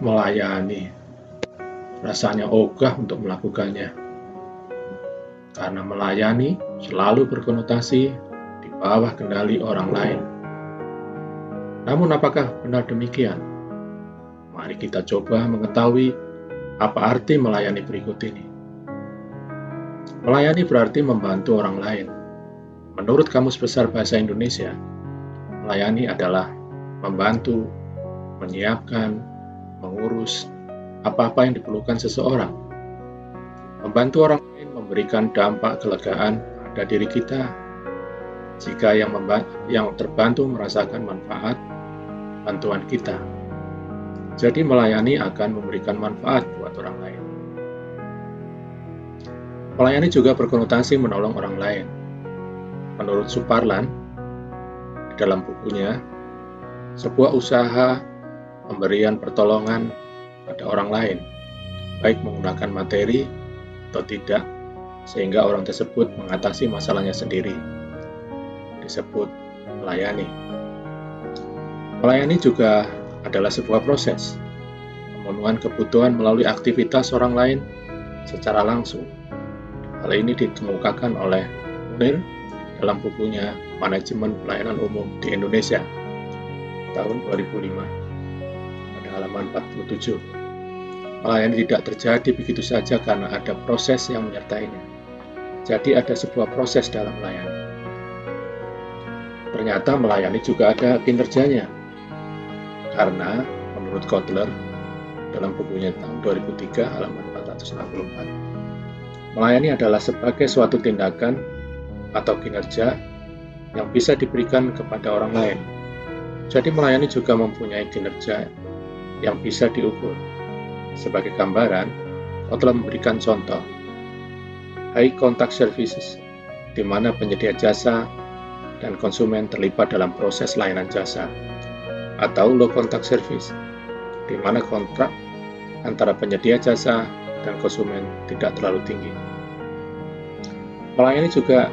melayani. Rasanya ogah untuk melakukannya. Karena melayani selalu berkonotasi di bawah kendali orang lain. Namun apakah benar demikian? Mari kita coba mengetahui apa arti melayani berikut ini. Melayani berarti membantu orang lain. Menurut Kamus Besar Bahasa Indonesia, melayani adalah membantu, menyiapkan, mengurus, apa-apa yang diperlukan seseorang. Membantu orang lain memberikan dampak kelegaan pada diri kita. Jika yang, yang terbantu merasakan manfaat bantuan kita. Jadi melayani akan memberikan manfaat buat orang lain. Melayani juga berkonotasi menolong orang lain. Menurut Suparlan, dalam bukunya, sebuah usaha pemberian pertolongan pada orang lain, baik menggunakan materi atau tidak, sehingga orang tersebut mengatasi masalahnya sendiri. Disebut melayani. Melayani juga adalah sebuah proses, pemenuhan kebutuhan melalui aktivitas orang lain secara langsung. Hal ini dikemukakan oleh Munir dalam bukunya Manajemen Pelayanan Umum di Indonesia tahun 2005 pada halaman 47. Melayani tidak terjadi begitu saja karena ada proses yang menyertainya. Jadi ada sebuah proses dalam melayani. Ternyata melayani juga ada kinerjanya. Karena menurut Kotler dalam bukunya tahun 2003 halaman 464, melayani adalah sebagai suatu tindakan atau kinerja yang bisa diberikan kepada orang lain. Jadi melayani juga mempunyai kinerja yang bisa diukur sebagai gambaran, telah memberikan contoh high contact services, di mana penyedia jasa dan konsumen terlibat dalam proses layanan jasa, atau low contact service, di mana kontrak antara penyedia jasa dan konsumen tidak terlalu tinggi. Melayani juga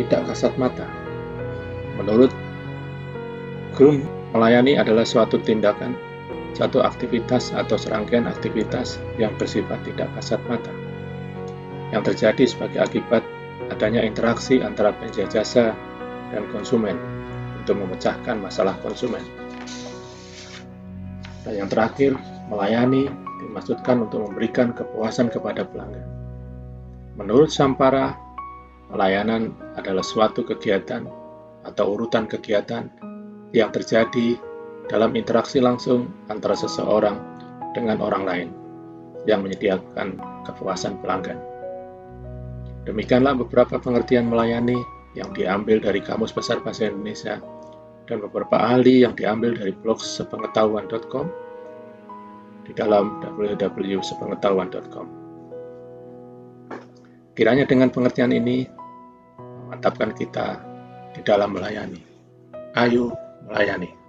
tidak kasat mata. Menurut Grum, melayani adalah suatu tindakan satu aktivitas atau serangkaian aktivitas yang bersifat tidak kasat mata, yang terjadi sebagai akibat adanya interaksi antara penyedia jasa dan konsumen untuk memecahkan masalah konsumen. Dan yang terakhir, melayani dimaksudkan untuk memberikan kepuasan kepada pelanggan. Menurut Sampara, pelayanan adalah suatu kegiatan atau urutan kegiatan yang terjadi dalam interaksi langsung antara seseorang dengan orang lain yang menyediakan kepuasan pelanggan. Demikianlah beberapa pengertian melayani yang diambil dari Kamus Besar Bahasa Indonesia dan beberapa ahli yang diambil dari blog sepengetahuan.com di dalam www.sepengetahuan.com. Kiranya dengan pengertian ini memantapkan kita di dalam melayani. Ayo melayani.